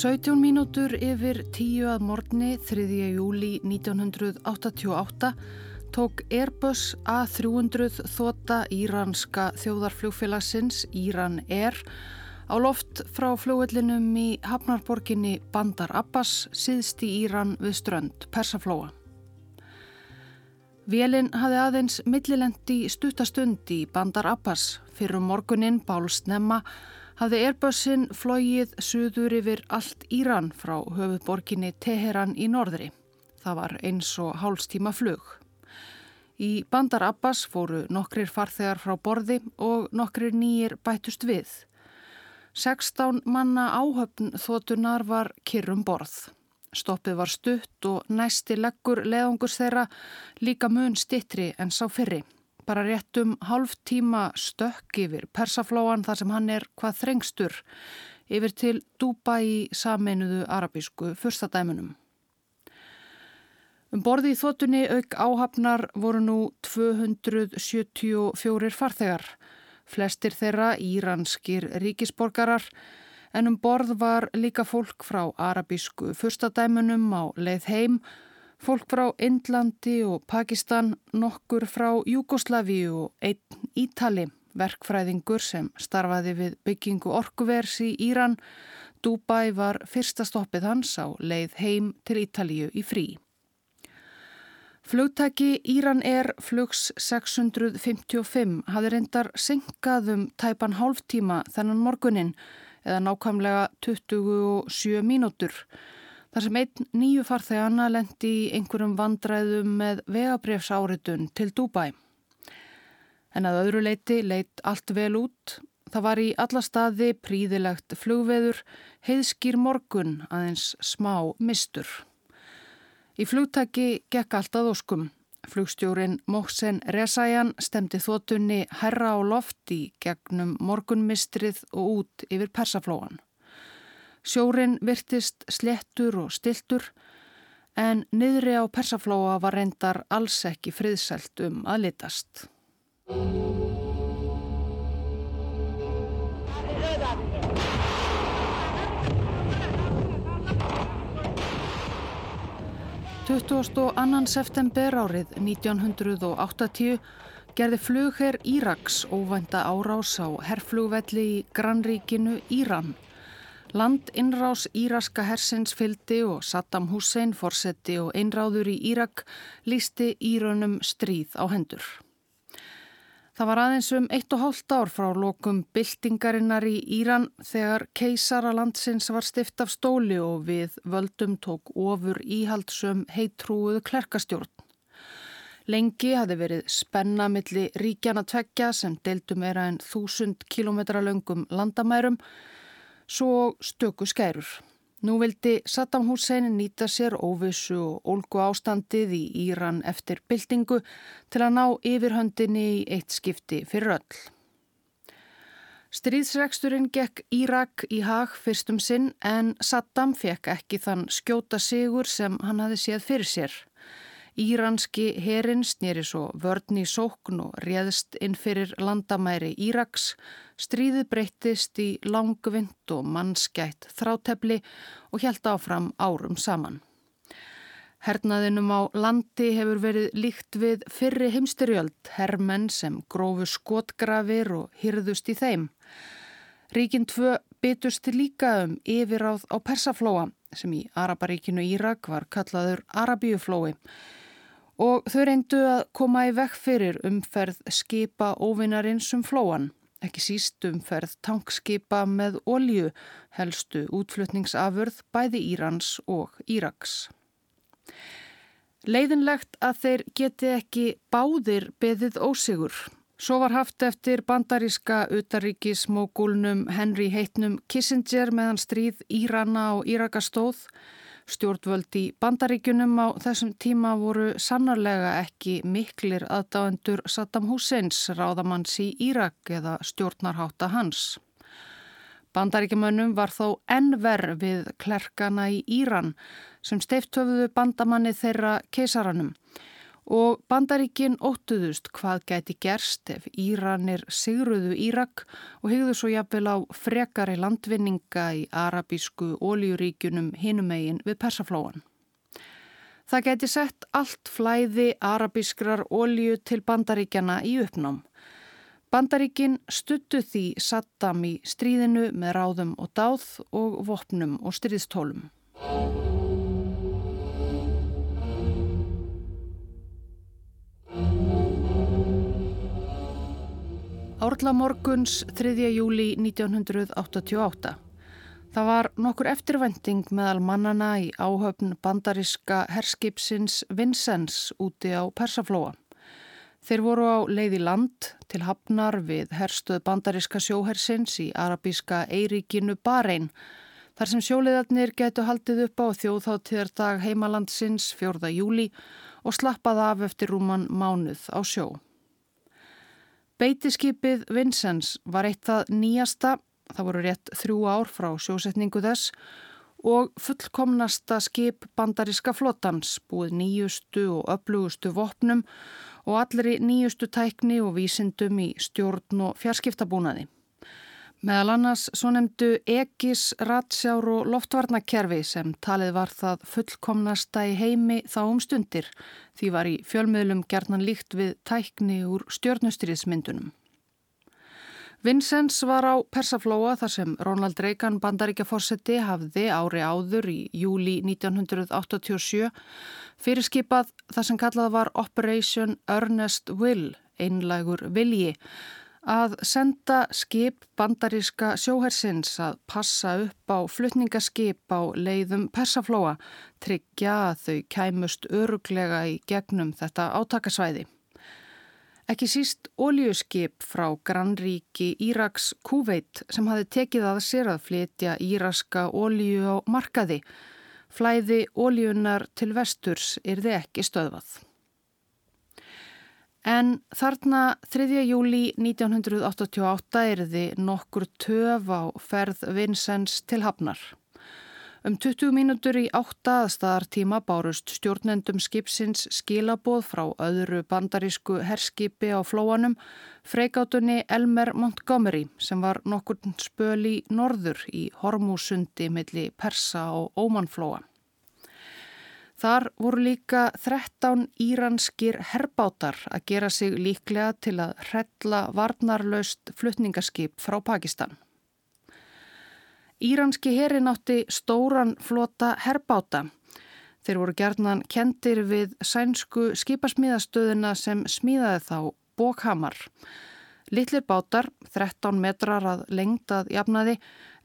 17 mínútur yfir 10 að morgni 3. júli 1988 tók Airbus A300 þóta íranska þjóðarflugfélagsins Íran Air á loft frá flugvellinum í Hafnarborginni Bandar Abbas síðst í Íran við strönd Persaflóa. Vélinn hafði aðeins millilendi stuttastund í Bandar Abbas fyrir morgunin bálsnemma hafði Airbussin flóið suður yfir allt Íran frá höfuborginni Teheran í norðri. Það var eins og hálstíma flug. Í Bandar Abbas fóru nokkrir farþegar frá borði og nokkrir nýjir bætust við. 16 manna áhöfn þótunar var kyrrum borð. Stoppið var stutt og næsti leggur leðungurs þeirra líka mun stittri en sá fyrri bara rétt um hálf tíma stökk yfir persaflóan þar sem hann er hvað þrengstur yfir til Dubai í sameinuðu arabísku fyrstadæmunum. Um borði í þotunni auk áhafnar voru nú 274 farþegar, flestir þeirra íranskir ríkisborgarar en um borð var líka fólk frá arabísku fyrstadæmunum á leið heim og Fólk frá Indlandi og Pakistan, nokkur frá Júgoslavi og einn Ítali, verkfræðingur sem starfaði við byggingu orkuvers í Íran. Dubai var fyrsta stoppið hans á leið heim til Ítalíu í frí. Flugtæki Íran er flugs 655 hafði reyndar syngaðum tæpan hálftíma þennan morgunin eða nákvæmlega 27 mínútur. Þar sem einn nýju farþegana lendi í einhverjum vandræðum með vegabrefsáritun til Dubai. En að öðru leiti leitt allt vel út. Það var í alla staði príðilegt flugveður, heiðskýr morgun aðeins smá mistur. Í flugtaki gekk allt að óskum. Flugstjórin Móksen Resajan stemdi þotunni herra á lofti gegnum morgunmistrið og út yfir persaflóan. Sjórin virtist slettur og stiltur en niðri á persaflóa var reyndar alls ekki friðselt um að litast. Tuttúast og annan september árið 1980 gerði flugherr Íraks óvænta árás á herrflugvelli í Granríkinu Íran. Landinnrás íraska hersins fyldi og Saddam Hussein fórseti og einráður í Írak lísti Írönum stríð á hendur. Það var aðeins um eitt og hálft ár frá lokum byltingarinnar í Íran þegar keisara landsins var stift af stóli og við völdum tók ofur íhaldsum heitrúuðu klerkastjórn. Lengi hafi verið spenna milli ríkjana tveggja sem deildum era en þúsund kilometra löngum landamærum svo stöku skærur. Nú vildi Saddam Hussein nýta sér óvissu og ólgu ástandið í Íran eftir byltingu til að ná yfirhöndinni í eitt skipti fyrir öll. Stríðsregsturinn gekk Írak í hag fyrstum sinn en Saddam fekk ekki þann skjóta sigur sem hann hafi séð fyrir sér. Íranski herin snýri svo vörn í sókn og réðst inn fyrir landamæri Íraks, stríði breyttist í langvind og mannskætt þrátefli og hjælt áfram árum saman. Hernaðinum á landi hefur verið líkt við fyrri heimstyrjöld, herrmenn sem grófu skotgrafir og hyrðust í þeim. Ríkin tvö bytust líka um yfiráð á Persaflóa sem í Araparíkinu Írak var kallaður Arabíuflói og þau reyndu að koma í vekk fyrir umferð skipa óvinarins um flóan, ekki síst umferð tankskipa með olju, helstu útflutningsafurð bæði Írans og Íraks. Leiðinlegt að þeir geti ekki báðir beðið ósigur. Svo var haft eftir bandaríska utaríkismógulnum Henry Heitnum Kissinger meðan stríð Írana og Írakastóð Stjórnvöld í bandaríkunum á þessum tíma voru sannarlega ekki miklir aðdáendur Saddam Husseins ráðamanns í Írak eða stjórnarháta hans. Bandaríkjumönnum var þó ennver við klerkana í Íran sem steiftöfuðu bandamanni þeirra keisaranum og bandaríkin óttuðust hvað gæti gerst ef Íranir sigruðu Írak og hegðu svo jafnvel á frekari landvinninga í arabísku ólíuríkunum hinumegin við Persaflóan. Það gæti sett allt flæði arabískrar ólíu til bandaríkjana í uppnám. Bandaríkin stuttu því Saddam í stríðinu með ráðum og dáð og vopnum og stríðstólum. Árla morguns 3. júli 1988. Það var nokkur eftirvending meðal mannana í áhöfn bandaríska herskipsins Vincennes úti á Persaflóa. Þeir voru á leiði land til hafnar við herstuð bandaríska sjóhersins í arabíska Eiríkinu Barein þar sem sjóliðarnir getu haldið upp á þjóðháttíðardag heimalandsins 4. júli og slappað af eftir rúman mánuð á sjó. Beitiskipið Vincennes var eitt það nýjasta, það voru rétt þrjú ár frá sjósetningu þess og fullkomnasta skip bandaríska flotans búið nýjustu og öflugustu vopnum og allri nýjustu tækni og vísindum í stjórn og fjarskiptabúnaði. Meðal annars svo nefndu Egis, Ratsjár og loftvarnakerfi sem talið var það fullkomnasta í heimi þá um stundir því var í fjölmiðlum gerðnan líkt við tækni úr stjórnustriðsmyndunum. Vincennes var á Persaflóa þar sem Ronald Reagan bandaríkjaforsetti hafði ári áður í júli 1987 fyrirskipað þar sem kallað var Operation Earnest Will, einlægur vilji, að senda skip bandaríska sjóhersins að passa upp á flutningaskip á leiðum Persaflóa, tryggja að þau kæmust öruglega í gegnum þetta átakasvæði. Ekki síst óljuskip frá grannríki Íraks Kuveit sem hafi tekið að sér að flytja íraska ólju á markaði. Flæði óljunar til vesturs er þið ekki stöðvað. En þarna 3. júli 1988 er þið nokkur töf á ferð Vincents til Hafnar. Um 20 mínútur í átta aðstæðartíma bárust stjórnendum skipsins skilaboð frá öðru bandarísku herskipi á flóanum freikátunni Elmer Montgomery sem var nokkur spöl í norður í Hormúsundi milli Persa og Ómanflóa. Þar voru líka 13 íranskir herbátar að gera sig líklega til að hrella varnarlaust flutningaskip frá Pakistan. Íranski herin átti stóran flota herbáta. Þeir voru gerðnan kendir við sænsku skipasmíðastöðuna sem smíðaði þá Bókhamar. Littlir bátar, 13 metrar að lengtað jafnaði,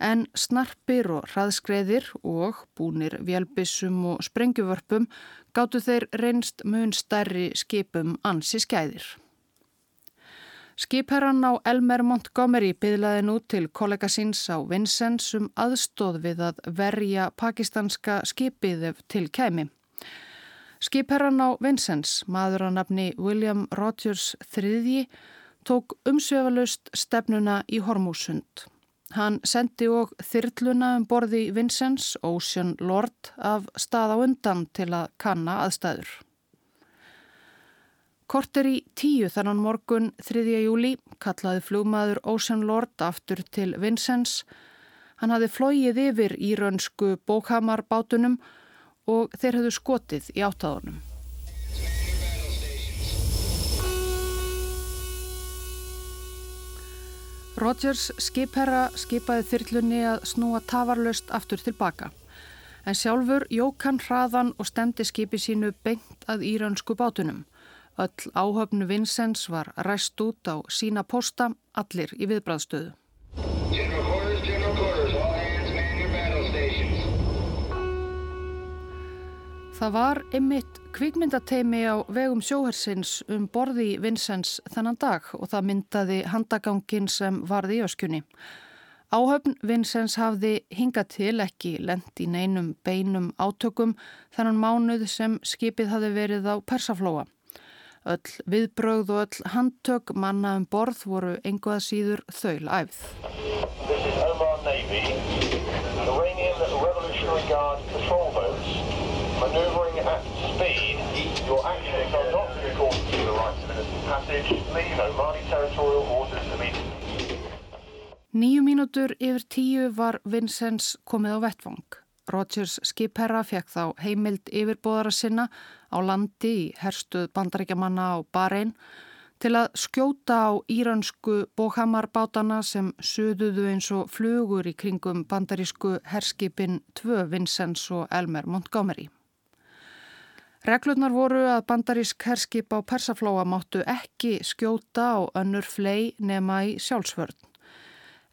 en snarpir og hraðskreðir og búnir vélbissum og sprengjuvörpum gáttu þeir reynst mun stærri skipum ansi skæðir. Skipherran á Elmer Montgomery byðlaði nú til kollega síns á Vincennes um aðstóð við að verja pakistanska skipið til kæmi. Skipherran á Vincennes, maður að nafni William Rogers III, tók umsveifalust stefnuna í Hormúsund. Hann sendi og þyrluna um borði Vincennes, Ocean Lord, af stað á undan til að kanna aðstæður. Korter í tíu þannan morgun 3. júli kallaði flugmaður Ocean Lord aftur til Vincennes. Hann hafði flóið yfir í rönsku bókamarbátunum og þeir hafðu skotið í áttaðunum. Rogers skipherra skipaði þyrlunni að snúa tafarlöst aftur tilbaka. En sjálfur jók hann hraðan og stemdi skipi sínu beint að írönsku bátunum. Öll áhöfnu Vincents var ræst út á sína posta, allir í viðbræðstöðu. Það var ymitt kvikmyndateimi á vegum sjóhersins um borði Vincents þennan dag og það myndaði handagangin sem varði í öskunni. Áhöfn Vincents hafði hingað til ekki lend í neinum beinum átökum þennan mánuð sem skipið hafi verið á Persaflóa. Öll viðbrögð og öll handtök manna um borð voru enguða síður þaul æfð. Navy, Iranian Revolutionary Guard patrol boats manoeuvring at your actions are not in accordance with the rights of innocent passage. Leave Omani territorial waters immediately. Nýju mínútur yfir tíu var Vincennes komið á vettvang. Rogers skipherra fekk þá heimild yfirbóðara sinna á landi í herstuð bandaríkjamanna á Bahrein til að skjóta á íransku bóhamarbátana sem suðuðu eins og flugur í kringum bandarísku herskipin 2 Vincennes og Elmer Montgomery. Reglurnar voru að bandarísk herskip á Persaflóa máttu ekki skjóta á önnur flei nema í sjálfsvörn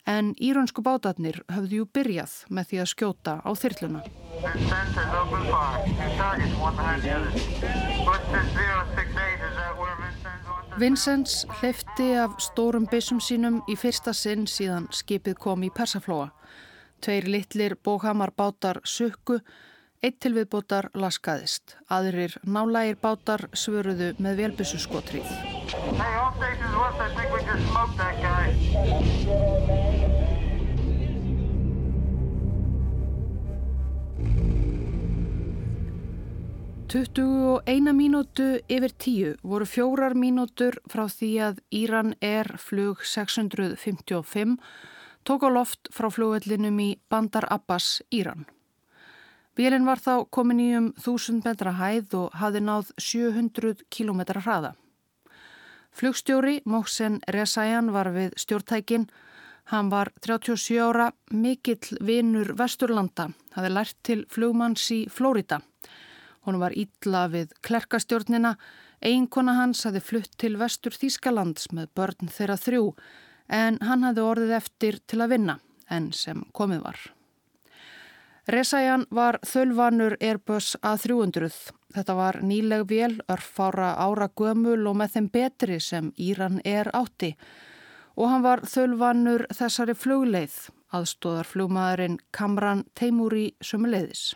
en íraunsku bátarnir höfðu jú byrjað með því að skjóta á þyrluna. Vincents hleyfti af stórum beisum sínum í fyrsta sinn síðan skipið kom í Persaflóa. Tveir litlir bóhamar bátar sukku, eitt til viðbótar laskaðist. Aðrir nálægir bátar svöruðu með velbissu skotrið. That guy. 21 mínútu yfir tíu voru fjórar mínútur frá því að Íran er flug 655 tók á loft frá flugvellinum í Bandar Abbas, Íran. Vélinn var þá komin í um 1000 metra hæð og hafi náð 700 km hraða. Flugstjóri Móksen Resajan var við stjórntækin. Hann var 37 ára, mikill vinur Vesturlanda, hafi lært til flugmanns í Flórida. Hún var ítla við klerkastjórnina, einkona hans hafi flutt til vestur Þískalands með börn þeirra þrjú en hann hafi orðið eftir til að vinna en sem komið var. Resajan var þölvanur Airbus A300. Þetta var nýleg vél, örfára ára gömul og með þeim betri sem Íran er átti og hann var þölvanur þessari flugleið, aðstóðar flugmaðurinn Kamran Teimúri Sumuleiðis.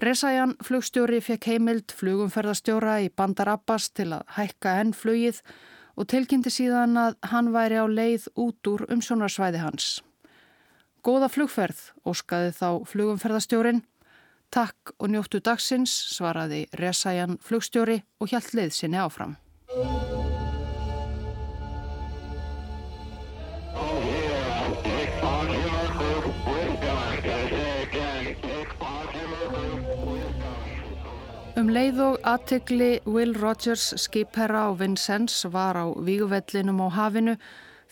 Resajan flugstjóri fekk heimild flugumferðarstjóra í Bandar Abbas til að hækka enn flugið og tilkynnti síðan að hann væri á leið út úr umsjónarsvæði hans. Góða flugferð, óskaði þá flugumferðarstjórin. Takk og njóttu dagsins, svaraði Resajan flugstjóri og hjælt leið sinni áfram. Um leið og aðtegli Will Rogers skipherra á Vincennes var á víguvellinum á hafinu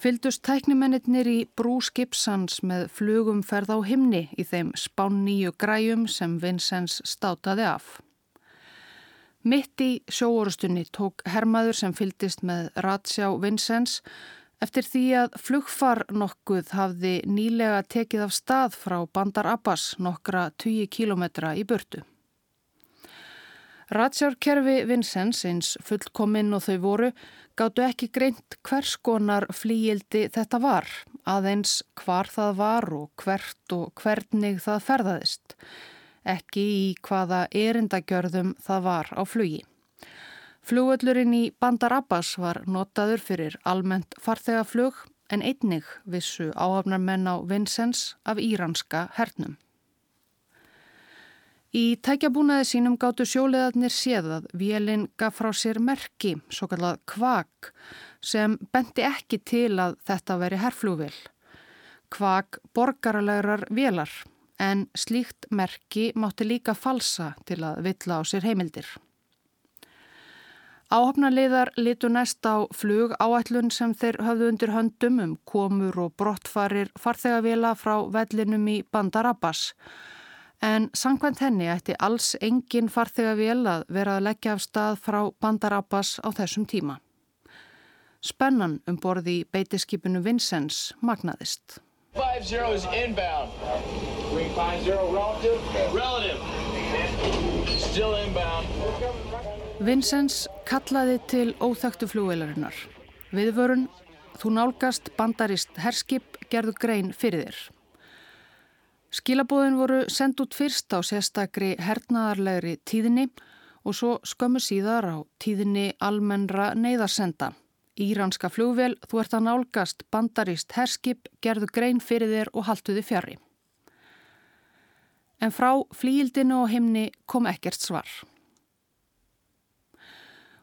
fyldust tæknimennir í brú skipsans með flugumferð á himni í þeim spán nýju græjum sem Vincennes státaði af. Mitt í sjóorustunni tók hermaður sem fyldist með ratsjá Vincennes eftir því að flugfar nokkuð hafði nýlega tekið af stað frá Bandar Abbas nokkra 20 kilometra í burtu. Ratsjárkerfi Vincents eins fullkominn og þau voru gáttu ekki greint hvers konar flíildi þetta var, aðeins hvar það var og hvert og hvernig það ferðaðist, ekki í hvaða erindagjörðum það var á flugi. Flugöllurinn í Bandar Abbas var notaður fyrir almennt farþegaflug en einnig vissu áhafnar menn á Vincents af íranska hernum. Í tækjabúnaði sínum gáttu sjóleðarnir séðað vélinn gaf frá sér merki, svo kallað kvak, sem bendi ekki til að þetta veri herflúvil. Kvak borgarlegar vélar, en slíkt merki mátti líka falsa til að villa á sér heimildir. Áhafnarliðar litu næst á flug áætlun sem þeir höfðu undir höndum um komur og brottfarir farþegavila frá vellinum í Bandar Abbas En sangvænt henni ætti alls engin farþegavél að vera að leggja af stað frá Bandar Abbas á þessum tíma. Spennan um borði beitiskipinu Vincennes magnaðist. 5-0 is inbound. 5-0 relative? Relative. Still inbound. Vincennes kallaði til óþægtu flúveilarinnar. Viðvörun, þú nálgast bandarist herskip gerðu grein fyrir þér. Skilabóðin voru sendt út fyrst á sérstakri hernaðarlegri tíðinni og svo skömmu síðar á tíðinni almennra neyðarsenda. Íranska flugvél, þú ert að nálgast bandarist herskip, gerðu grein fyrir þér og haltuði fjari. En frá flíildinu og himni kom ekkert svar.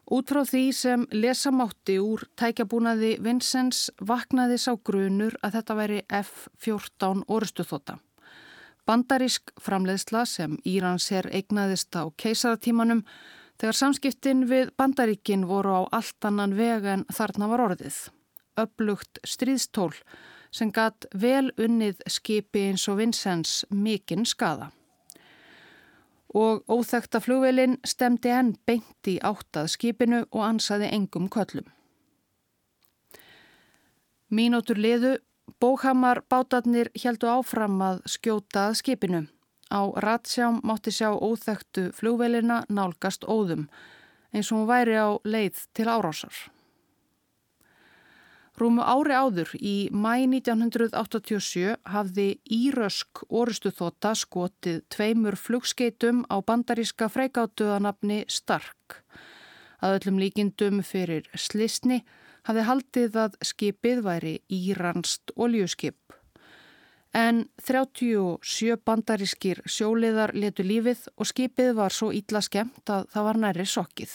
Út frá því sem lesamátti úr tækjabúnaði Vincents vaknaði sá grunur að þetta væri F-14 orustuþóta. Bandarísk framleiðsla sem Írans er eignaðist á keisaratímanum þegar samskiptin við Bandaríkin voru á allt annan veg en þarna var orðið. Upplugt stríðstól sem gatt vel unnið skipi eins og Vincents mikinn skada og óþekta flugvelin stemdi henn beint í áttað skipinu og ansaði engum köllum. Mínótur liðu, bóhamar bátarnir heldu áfram að skjóta að skipinu. Á ratsjám mátti sjá óþektu flugvelina nálgast óðum eins og hún væri á leið til árásar. Rúmu ári áður í mæ 1987 hafði Írösk orustuþóta skotið tveimur flugskeitum á bandaríska freikáttuðanabni Stark. Að öllum líkindum fyrir slisni hafði haldið að skipið væri Íranst oljuskip. En 37 bandarískir sjóliðar letu lífið og skipið var svo ítla skemmt að það var næri sokkið.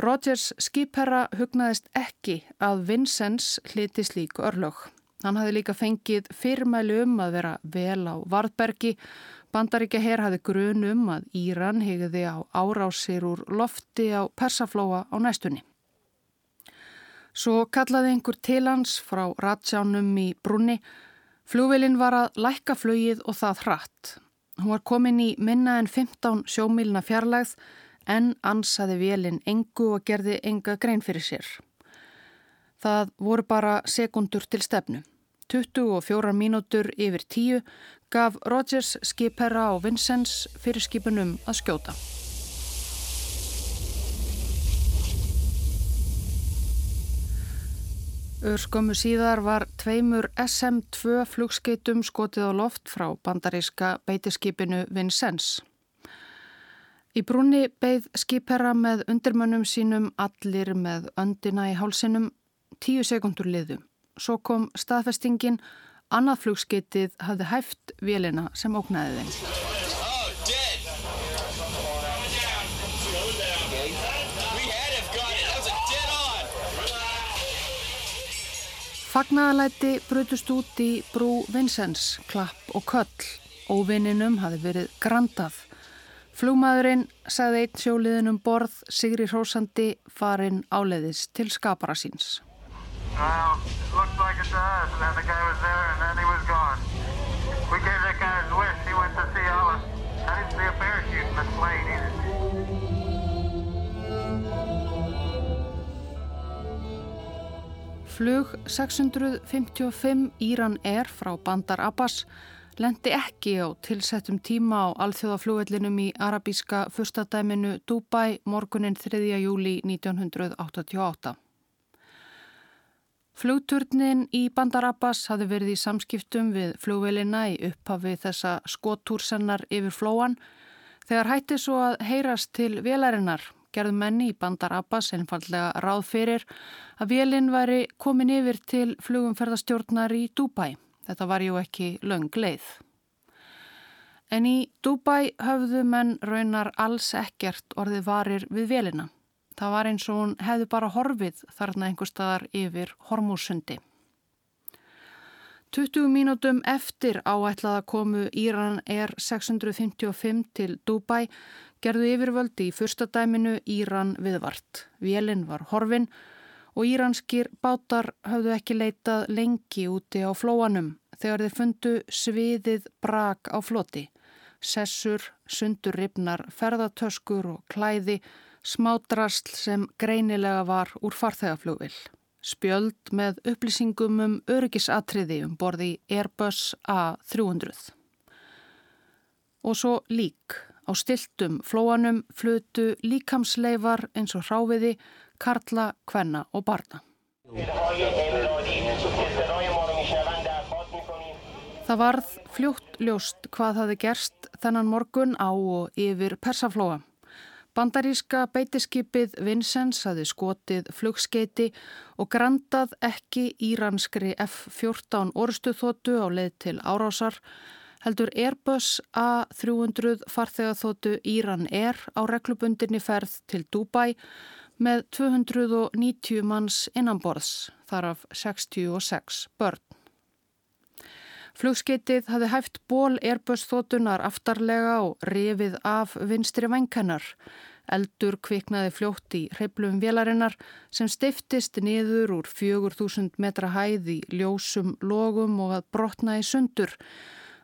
Rogers skipherra hugnaðist ekki að Vincennes hliti slík örlög. Hann hafði líka fengið fyrrmælu um að vera vel á Varðbergi. Bandaríkja herr hafði grun um að Íran hegði á árásir úr lofti á Persaflóa á næstunni. Svo kallaði einhver til hans frá ratsjánum í brunni. Flúvilin var að lækka flögið og það hratt. Hún var komin í minna en 15 sjómílna fjarlægð en ansaði vélinn engu og gerði enga grein fyrir sér. Það voru bara sekundur til stefnu. 24 mínútur yfir tíu gaf Rogers skipherra á Vincennes fyrir skipunum að skjóta. Örskömmu síðar var tveimur SM-2 flugskeitum skotið á loft frá bandaríska beitiskipinu Vincennes. Í brúni beigð skipherra með undirmönnum sínum allir með öndina í hálsinum tíu sekundur liðu. Svo kom staðfestingin, annað flugskeitið hafði hæft vélina sem óknæði þeim. Fagnaðalæti brutust út í brú Vincents, klapp og köll. Óvinninum hafi verið grandað. Flugmaðurinn sagði einn sjóliðin um borð Sigri Hrósandi farin áleiðis til skapara síns. Well, like Flug 655 Íran Air frá Bandar Abbas lendi ekki á tilsettum tíma á alþjóðaflúvellinum í arabíska fyrstadæminu Dubai morgunin 3. júli 1988. Flugturnin í Bandar Abbas hafði verið í samskiptum við flugvelina í upphafi þessa skotúrsennar yfir flóan. Þegar hætti svo að heyrast til velarinnar gerðu menni í Bandar Abbas einfallega ráð fyrir að velin væri komin yfir til flugumferðastjórnar í Dubai. Þetta var jú ekki löng leið. En í Dubai höfðu menn raunar alls ekkert orðið varir við velina. Það var eins og hún hefði bara horfið þarna einhver staðar yfir Hormúsundi. 20 mínútum eftir áætlaða komu Íran er 655 til Dubai gerðu yfirvöldi í fyrsta dæminu Íran viðvart. Vélinn var horfin og íranskir bátar höfðu ekki leitað lengi úti á flóanum þegar þeir fundu sviðið brak á floti. Sessur, sundurripnar, ferðartöskur og klæði, smádrasl sem greinilega var úr farþegaflugvill. Spjöld með upplýsingum um öryggisatriði um borði Airbus A300. Og svo lík. Á stiltum flóanum flutu líkamsleifar eins og hráfiði, karla, kvenna og barna. Það varð fljótt ljóst hvað hafi gerst þennan morgun á og yfir Persaflóa. Bandaríska beitiskipið Vincennes hafi skotið flugskeiti og grandað ekki íranskri F-14 orstuþótu á leið til árásar heldur Airbus A300 farþegaþótu Íran Air á reglubundinni ferð til Dubai með 290 manns innanborðs, þar af 66 börn. Flugskeitið hafði hæft ból Airbus þótunar aftarlega og rifið af vinstri vænkennar. Eldur kviknaði fljótt í hreiplum vélarinnar sem stiftist niður úr 4000 metra hæð í ljósum logum og að brotna í sundur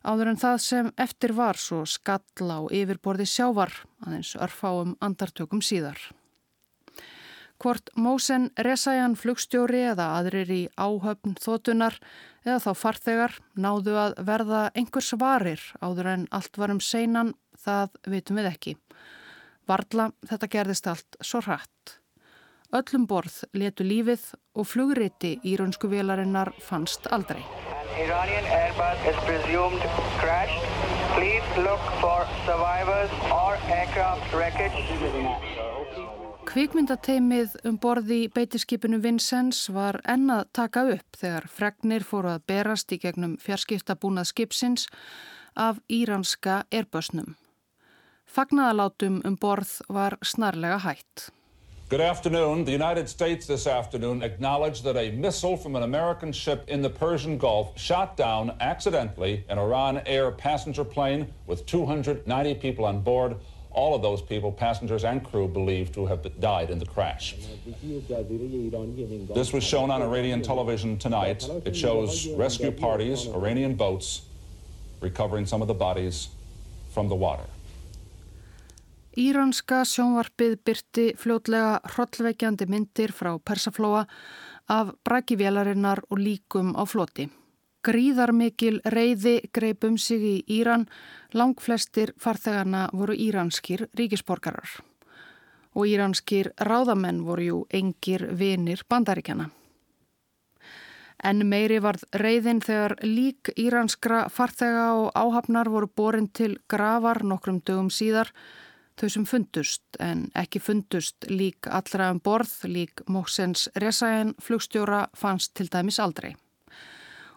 áður en það sem eftir var svo skall á yfirborði sjávar aðeins örfáum andartökum síðar. Hvort Mósen Resajan flugstjóri eða aðrir í áhöfn þótunar eða þá farþegar náðu að verða einhvers varir áður en allt varum seinan, það vitum við ekki. Varla þetta gerðist allt svo hratt. Öllum borð letu lífið og flugriti í raunsku vélarinnar fannst aldrei. Crashed. Kvikmyndateimið um borði í beitiskipinu Vincennes var ennað taka upp þegar fregnir fóru að berast í gegnum fjarskiptabúnað skipsins af íranska Airbusnum. Fagnaðalátum um borð var snarlega hætt. Good afternoon. The United States this afternoon acknowledged that a missile from an American ship in the Persian Gulf shot down accidentally an Iran Air passenger plane with 290 people on board. All of those people, passengers and crew, believed to have died in the crash. This was shown on Iranian television tonight. It shows rescue parties, Iranian boats, recovering some of the bodies from the water. Íranska sjónvarpið byrti fljótlega hrollveikjandi myndir frá Persaflóa af brækivjalarinnar og líkum á floti. Gríðarmikil reyði greipum sig í Íran, langflestir farþegarna voru íranskir ríkisborgarar. Og íranskir ráðamenn voru jú engir vinir bandaríkjana. En meiri varð reyðin þegar lík íranskra farþega og áhafnar voru borin til gravar nokkrum dögum síðar Þau sem fundust en ekki fundust lík allra um borð, lík Móksens Resaen flugstjóra fannst til dæmis aldrei.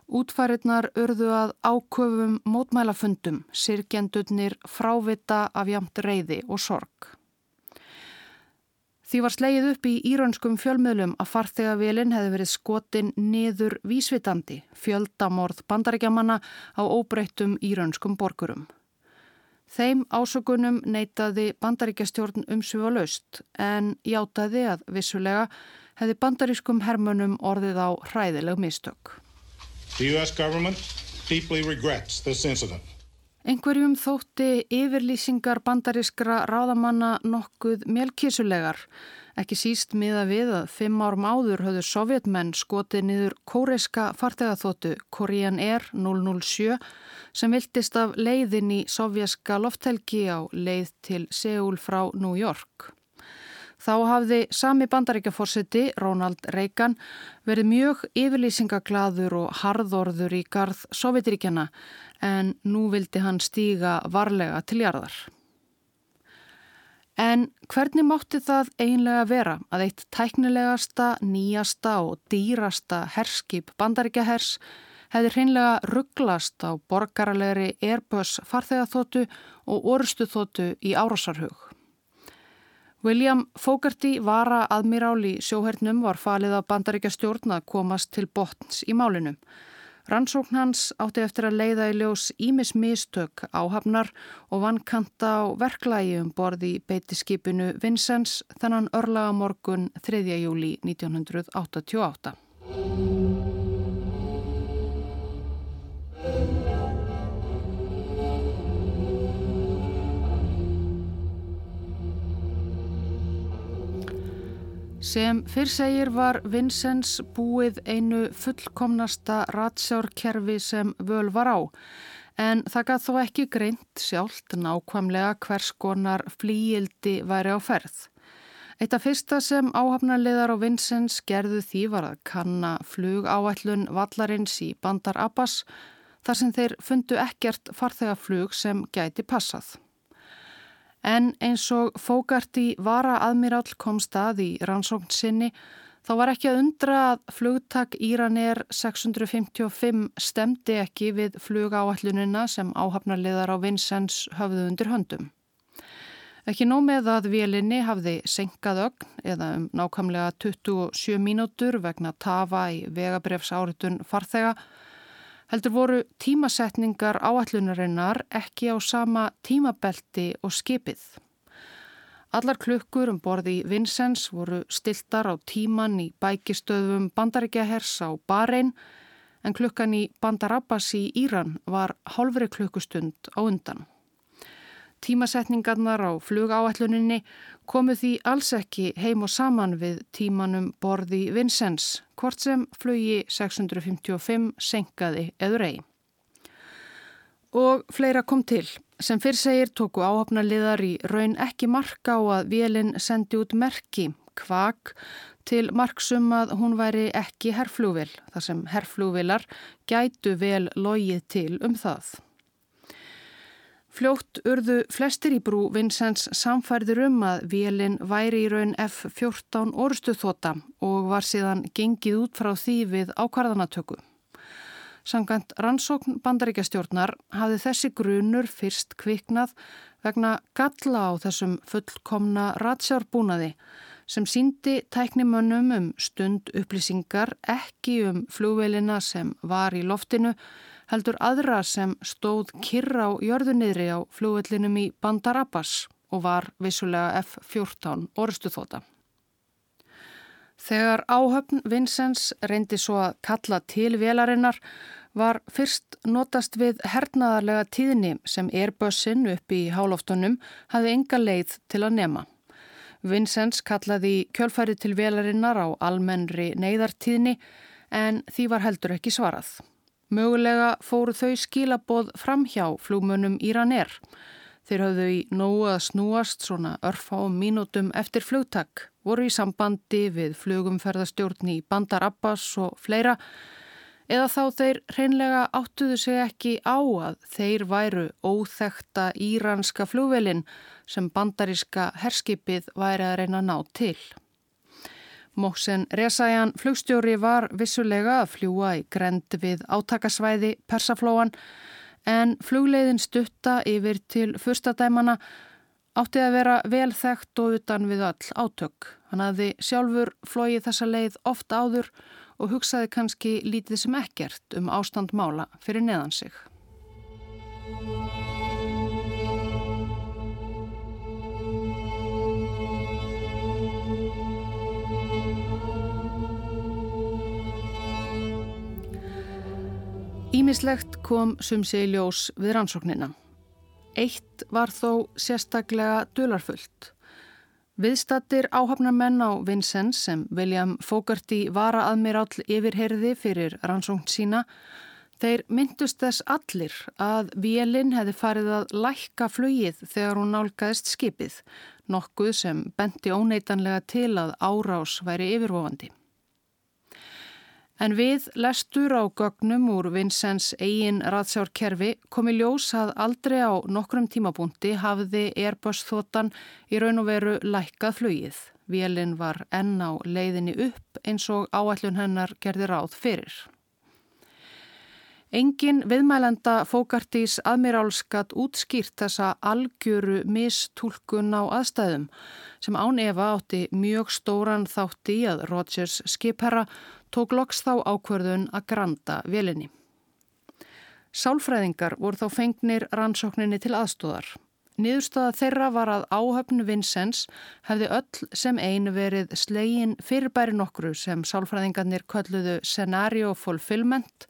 Útfæriðnar urðu að áköfum mótmælafundum, sirkjendurnir frávita af jamt reyði og sorg. Því var sleið upp í íraunskum fjölmiðlum að farþegavélinn hefði verið skotin niður vísvitandi, fjöldamorð bandarækjamanna á óbreyttum íraunskum borgurum. Þeim ásökunum neytaði bandaríkjastjórn umsvifa laust en játaði að vissulega hefði bandarískum hermönum orðið á hræðileg mistök. Einhverjum þótti yfirlýsingar bandarískra ráðamanna nokkuð mjölkísulegar Ekki síst miða við að fimm árum áður höfðu sovjetmenn skotið niður kóreiska fartegaþóttu Korean Air 007 sem viltist af leiðin í sovjaska lofthelgi á leið til Seúl frá New York. Þá hafði sami bandaríkjaforsiti, Ronald Reagan, verið mjög yfirlýsingaglaður og harðorður í garð Sovjetríkjana en nú vildi hann stíga varlega til jarðar. En hvernig mátti það einlega vera að eitt tæknilegasta, nýjasta og dýrasta herskip bandaríkjahers hefði hreinlega rugglast á borgaralegri Airbus farþegaþótu og orustuþótu í árásarhug. William Fogarty vara aðmiráli sjóhernum var falið af bandaríkjastjórn að komast til botns í málinu. Rannsókn hans átti eftir að leiða í ljós Ímis mistök áhafnar og vannkanta á verklægi um borði í beitiskipinu Vincennes þannan örlaga morgun 3. júli 1988. Sem fyrr segir var Vincents búið einu fullkomnasta ratsjárkerfi sem völ var á en það gaf þó ekki greint sjálft nákvæmlega hvers konar flíildi væri á ferð. Eitt af fyrsta sem áhafnarleðar á Vincents gerðu því var að kanna flug áætlun vallarins í Bandar Abbas þar sem þeir fundu ekkert farþegaflug sem gæti passað. En eins og Fógarti vara aðmiráll kom stað í rannsókn sinni Þá var ekki að undra að flugtak Íranir 655 stemdi ekki við flugáallunina sem áhafnarliðar á Vincents höfðu undir höndum. Ekki nómið að vélinni hafði senkað ögn eða um nákvæmlega 27 mínútur vegna tafa í vegabrefs áritun farþega heldur voru tímasetningar áallunarinnar ekki á sama tímabelti og skipið. Allar klukkur um borði Vincents voru stiltar á tíman í bækistöðum bandaríkjahers á Bahrein en klukkan í Bandar Abbas í Íran var hálfri klukkustund á undan. Tímasetningarnar á flugáalluninni komu því alls ekki heim og saman við tímanum borði Vincents, hvort sem flugi 655 senkaði eður eigi. Og fleira kom til. Sem fyrr segir tóku áhafnaliðar í raun ekki marka á að vélinn sendi út merki, kvak, til marksum að hún væri ekki herrflúvil, þar sem herrflúvilar gætu vel logið til um það. Fljótt urðu flestir í brú Vincents samfærður um að vélinn væri í raun F-14 orustu þóta og var síðan gengið út frá því við ákvarðanatöku. Sangant rannsókn bandaríkjastjórnar hafði þessi grunur fyrst kviknað vegna galla á þessum fullkomna ratsjárbúnaði sem síndi tæknimönnum um stund upplýsingar ekki um flúveilina sem var í loftinu heldur aðra sem stóð kyrra á jörðunniðri á flúveilinum í Bandar Abbas og var vissulega F-14 orustu þóta. Þegar áhöfn Vincents reyndi svo að kalla til velarinnar var fyrst notast við hernaðarlega tíðni sem Airbussin upp í hálóftunum hafði enga leið til að nema. Vincents kallaði kjölfæri til velarinnar á almennri neyðartíðni en því var heldur ekki svarað. Mögulega fóru þau skilaboð fram hjá flúmunum Íraner. Þeir hafðu í nógu að snúast svona örfa og mínútum eftir flugtak, voru í sambandi við flugumferðastjórn í Bandar Abbas og fleira eða þá þeir hreinlega áttuðu sig ekki á að þeir væru óþekta íranska flúvelin sem bandaríska herskipið væri að reyna ná til. Móksen Resajan flugstjóri var vissulega að fljúa í grend við átakasvæði Persaflóan en flugleiðin stutta yfir til fyrstadæmana átti að vera vel þekkt og utan við all átök. Hann hafði sjálfur flóið þessa leið oft áður og hugsaði kannski lítið sem ekkert um ástand mála fyrir neðan sig. Ímislegt kom sumsi í ljós við rannsóknina. Eitt var þó sérstaklega dularfullt. Viðstattir áhafnarmenn á Vincennes sem William Fogarty varaadmiráll yfirherði fyrir rannsókn sína, þeir myndust þess allir að Vélinn hefði farið að lækka flugið þegar hún nálgæðist skipið, nokkuð sem benti óneitanlega til að árás væri yfirvofandi. En við lestur á gögnum úr Vincents eigin raðsjárkerfi komi ljós að aldrei á nokkrum tímabúndi hafði Airbus þotan í raun og veru lækkað flugið. Vélinn var enn á leiðinni upp eins og áallun hennar gerði ráð fyrir. Engin viðmælenda fókartís aðmirálskat útskýrt þessa algjöru mistúlkun á aðstæðum sem án Eva átti mjög stóran þátti í að Rodgers skipherra tók loks þá ákverðun að granda velinni. Sálfræðingar voru þá fengnir rannsókninni til aðstóðar. Niðurstaða þeirra var að áhöfnu Vincents hefði öll sem einu verið slegin fyrirbæri nokkru sem sálfræðingarnir kölluðu scenario fulfillment,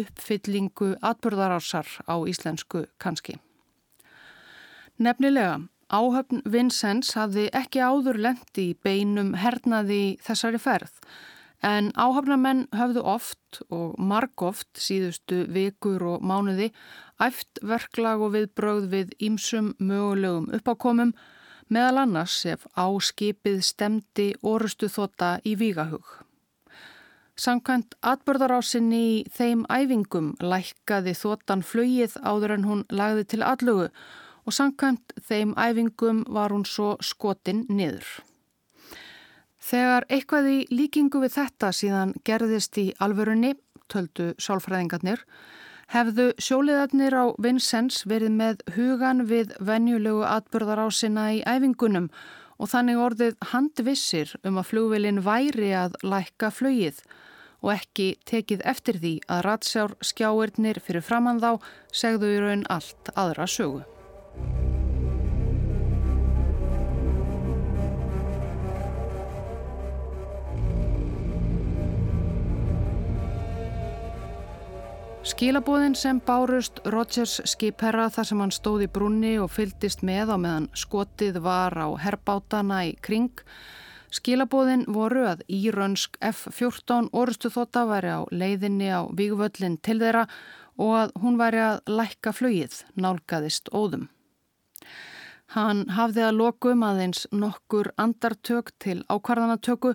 uppfyllingu atbyrðarársar á íslensku kannski. Nefnilega, áhöfn Vincents hafði ekki áður lendi í beinum hernaði þessari ferð En áhafnamenn höfðu oft og margóft síðustu vikur og mánuði æft verklag og viðbröð við ímsum mögulegum uppákomum meðal annars ef áskipið stemdi orustu þóta í vígahug. Sankant atbörðarásinni í þeim æfingum lækkaði þótan flögið áður en hún lagði til allugu og sankant þeim æfingum var hún svo skotin niður. Þegar eitthvað í líkingu við þetta síðan gerðist í alvörunni, töldu sálfræðingarnir, hefðu sjóliðarnir á Vincennes verið með hugan við venjulegu sinna í æfingunum og þannig orðið handvissir um að flugvelin væri að lækka flögið og ekki tekið eftir því að ratsjár skjáirnir fyrir framann þá segðu í raun allt aðra sögu. Skilabóðin sem bárust Rodgers skipherra þar sem hann stóð í brunni og fyldist með á meðan skotið var á herbátana í kring. Skilabóðin voru að írönsk F-14 orustu þóta væri á leiðinni á vígvöllin til þeirra og að hún væri að lækka flögið, nálgæðist óðum. Hann hafði að lokum aðeins nokkur andartök til ákvarðanatöku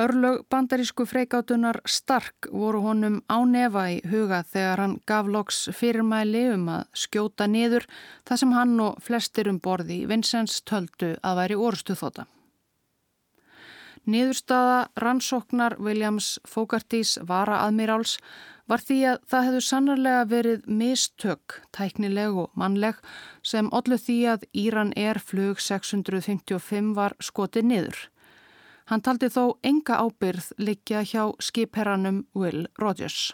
Örlög bandarísku freikátunar Stark voru honum á nefa í huga þegar hann gaf loks fyrirmæli um að skjóta niður það sem hann og flestir um borði Vincents töldu að væri orustu þóta. Niðurstaða rannsóknar Williams Fogartís vara aðmiráls var því að það hefðu sannarlega verið mistök, tæknileg og mannleg sem ollu því að Íran Air flug 655 var skotið niður. Hann taldi þó enga ábyrð liggja hjá skipherranum Will Rogers.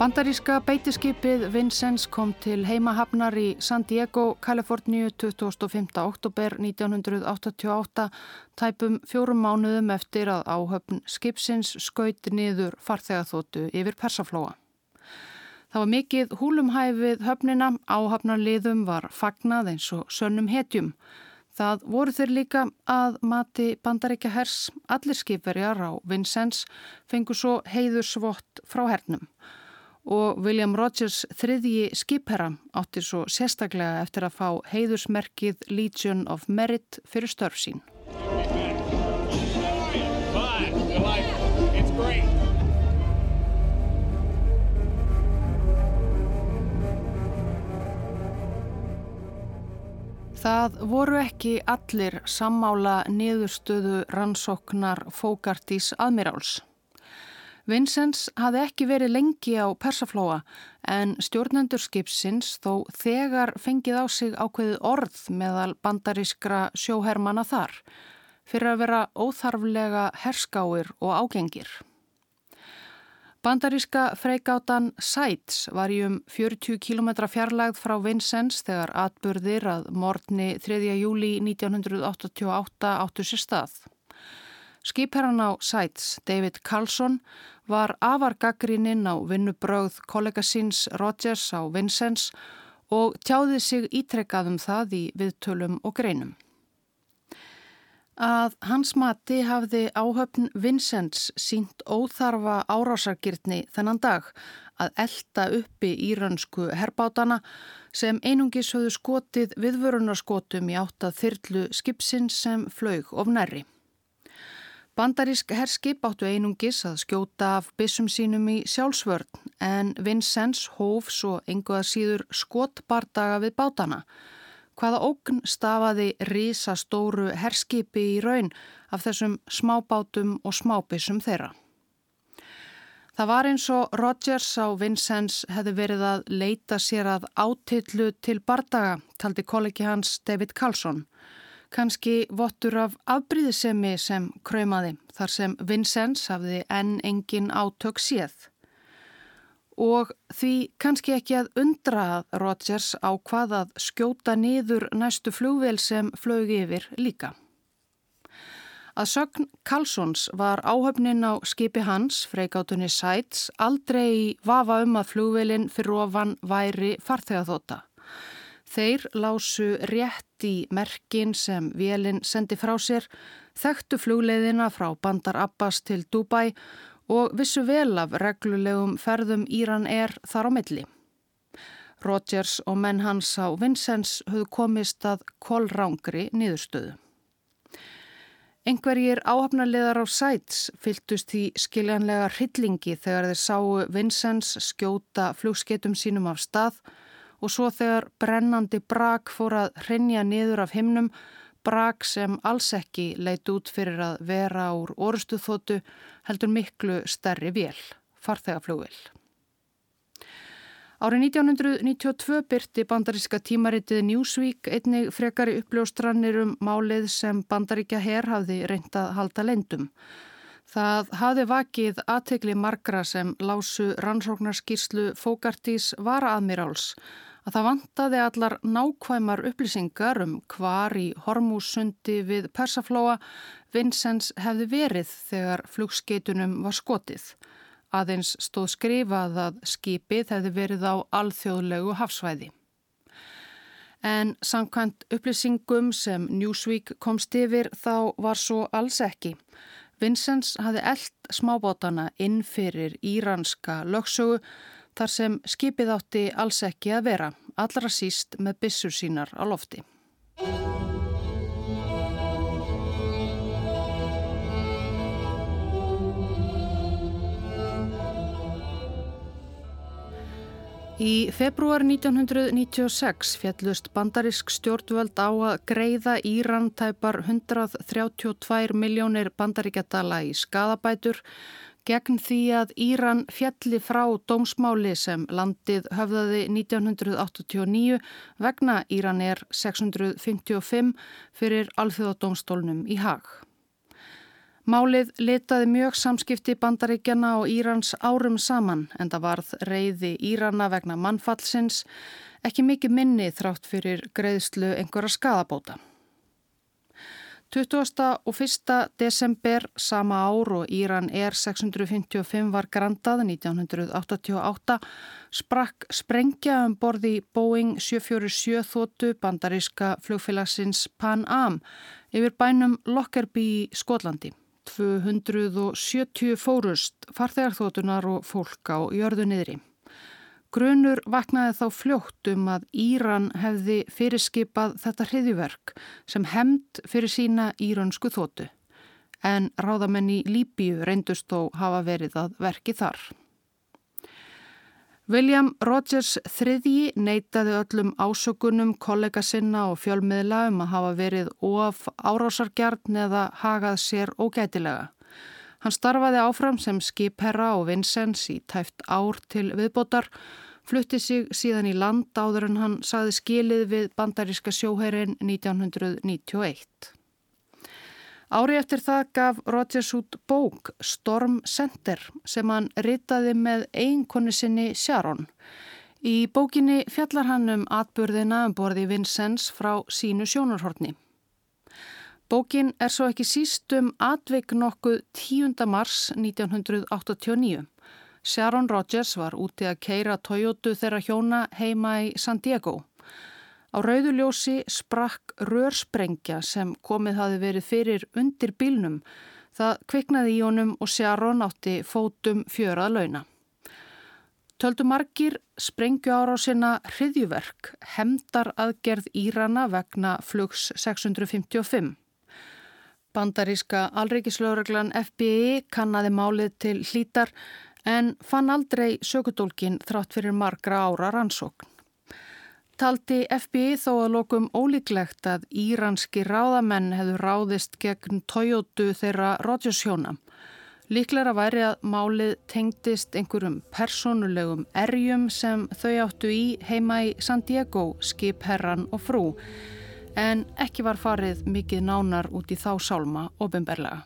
Bandaríska beitiskipið Vincennes kom til heimahafnar í San Diego, Kaliforníu 25. oktober 1988 tæpum fjórum mánuðum eftir að áhöfn skipsins skaut niður farþegaþótu yfir Persaflóa. Það var mikið húlumhæfið höfnina, áhafnarliðum var fagnað eins og sönnum hetjum. Það voru þeir líka að mati bandaríkja hers, allir skipverjar á Vincennes fengu svo heiður svott frá hernum. Og William Rogers þriðji skipherra átti svo sérstaklega eftir að fá heiðursmerkið Legion of Merit fyrir störf sín. Það voru ekki allir sammála niðurstöðu rannsóknar Fókartís aðmiráls. Vincents hafði ekki verið lengi á Persaflóa en stjórnendur skipsins þó þegar fengið á sig ákveðið orð meðal bandarískra sjóhermana þar fyrir að vera óþarflega herskáir og ágengir. Bandaríska freigátan Sæts var í um 40 km fjarlægð frá Vincennes þegar atburðir að morgni 3. júli 1988 áttu sér stað. Skipherran á Sæts, David Carlson, var afargagrininn á vinnubröð kollega síns Rogers á Vincennes og tjáði sig ítrekkaðum það í viðtölum og greinum að hans mati hafði áhöfn Vincents sínt óþarfa árásargirtni þennan dag að elda uppi írönsku herbátana sem einungis höfðu skotið viðvörunarskotum í áttað þyrlu skipsinn sem flög of nærri. Bandarísk herskip áttu einungis að skjóta af bissum sínum í sjálfsvörn en Vincents hóf svo enguða síður skotbardaga við bátana hvaða ógn stafaði risastóru herskipi í raun af þessum smábátum og smábissum þeirra. Það var eins og Rogers á Vincennes hefði verið að leita sér að átillu til bardaga, taldi kollegi hans David Carlson. Kanski vottur af afbríðisemi sem kröymaði þar sem Vincennes hafði enn engin átök séð og því kannski ekki að undra að Rodgers á hvað að skjóta niður næstu flugvél sem flög yfir líka. Að sögn Karlssons var áhöfnin á skipi hans, freikátunni Sæts, aldrei í vafa um að flugvélinn fyrir ofan væri farþegaþóta. Þeir lásu rétt í merkin sem vélinn sendi frá sér, þekktu flugleiðina frá Bandar Abbas til Dubai og vissu vel af reglulegum ferðum Íran er þar á milli. Rogers og menn hans á Vincennes höfðu komist að kolrángri niðurstöðu. Engverjir áhafnarleðar á Sæts fyltust í skiljanlega hryllingi þegar þeir sáu Vincennes skjóta flugsketum sínum af stað og svo þegar brennandi brak fór að hrinja niður af himnum, brak sem alls ekki leit út fyrir að vera úr orustuþótu heldur miklu stærri vél, farþegaflugvél. Árið 1992 byrti bandaríska tímaritið Newsweek einnig frekari uppljóstrannir um málið sem bandaríkja herr hafði reynd að halda leindum. Það hafði vakið aðtegli margra sem lásu rannsóknarskýrslu Fókartís varaadmiráls að það vantaði allar nákvæmar upplýsingar um hvar í Hormúsundi við Persaflóa Vincents hefði verið þegar flugskeitunum var skotið. Aðeins stóð skrifað að skipið hefði verið á alþjóðlegu hafsvæði. En samkvæmt upplýsingum sem Newsweek komst yfir þá var svo alls ekki. Vincents hafði eld smábótana inn fyrir íranska lögsögu þar sem skipið átti alls ekki að vera, allra síst með bissur sínar á lofti. Í februar 1996 fjallust bandarisk stjórnvöld á að greiða Íran tæpar 132 miljónir bandaríkjadala í skadabætur gegn því að Íran fjalli frá dómsmáli sem landið höfðaði 1989 vegna Íran er 655 fyrir alþjóðadómstólnum í hag. Málið letaði mjög samskipti bandaríkjana og Írans árum saman en það varð reyði Írana vegna mannfallsins, ekki mikið minni þrátt fyrir greiðslu einhverja skadabóta. 21. desember sama ár og Íran er 655 var grandað 1988 sprakk sprengja um borði Boeing 747 þóttu bandaríska flugfélagsins Pan Am yfir bænum Lockerbie í Skotlandi. 270 fórust, farþegarþótunar og fólk á jörðu niðri. Grunur vaknaði þá fljótt um að Íran hefði fyrirskipað þetta hriðiverk sem hemd fyrir sína írönsku þótu. En ráðamenn í Líbíu reyndust þó hafa verið að verki þar. William Rogers III neytaði öllum ásökunum kollega sinna og fjölmiðla um að hafa verið of árásargjarn eða hagað sér ógætilega. Hann starfaði áfram sem skipherra og Vincents í tæft ár til viðbótar, flutti sig síðan í land áður en hann saði skilið við bandaríska sjóherin 1991. Ári eftir það gaf Rodgers út bók Storm Center sem hann ritaði með einkonni sinni Sharon. Í bókinni fjallar hann um atburðina um borði Vincennes frá sínu sjónarhortni. Bókin er svo ekki síst um atvik nokkuð 10. mars 1989. Sharon Rodgers var úti að keira Toyota þeirra hjóna heima í San Diego. Á rauðuljósi sprakk rörsprengja sem komið hafi verið fyrir undir bílnum. Það kviknaði í honum og Sjáron átti fótum fjörað launa. Töldu margir sprengju ára á sinna hriðjuverk, hemdar aðgerð Írana vegna flugs 655. Bandaríska alreikislauraglan FBI kannadi málið til hlítar en fann aldrei sökudólkin þrátt fyrir margra ára rannsókn taldi FBI þó að lokum ólíklegt að íranski ráðamenn hefðu ráðist gegn Toyota þeirra Rodgers-hjóna. Líklega væri að málið tengdist einhverjum personulegum erjum sem þau áttu í heima í San Diego, skipherran og frú, en ekki var farið mikið nánar út í þá sálma ofinberlega.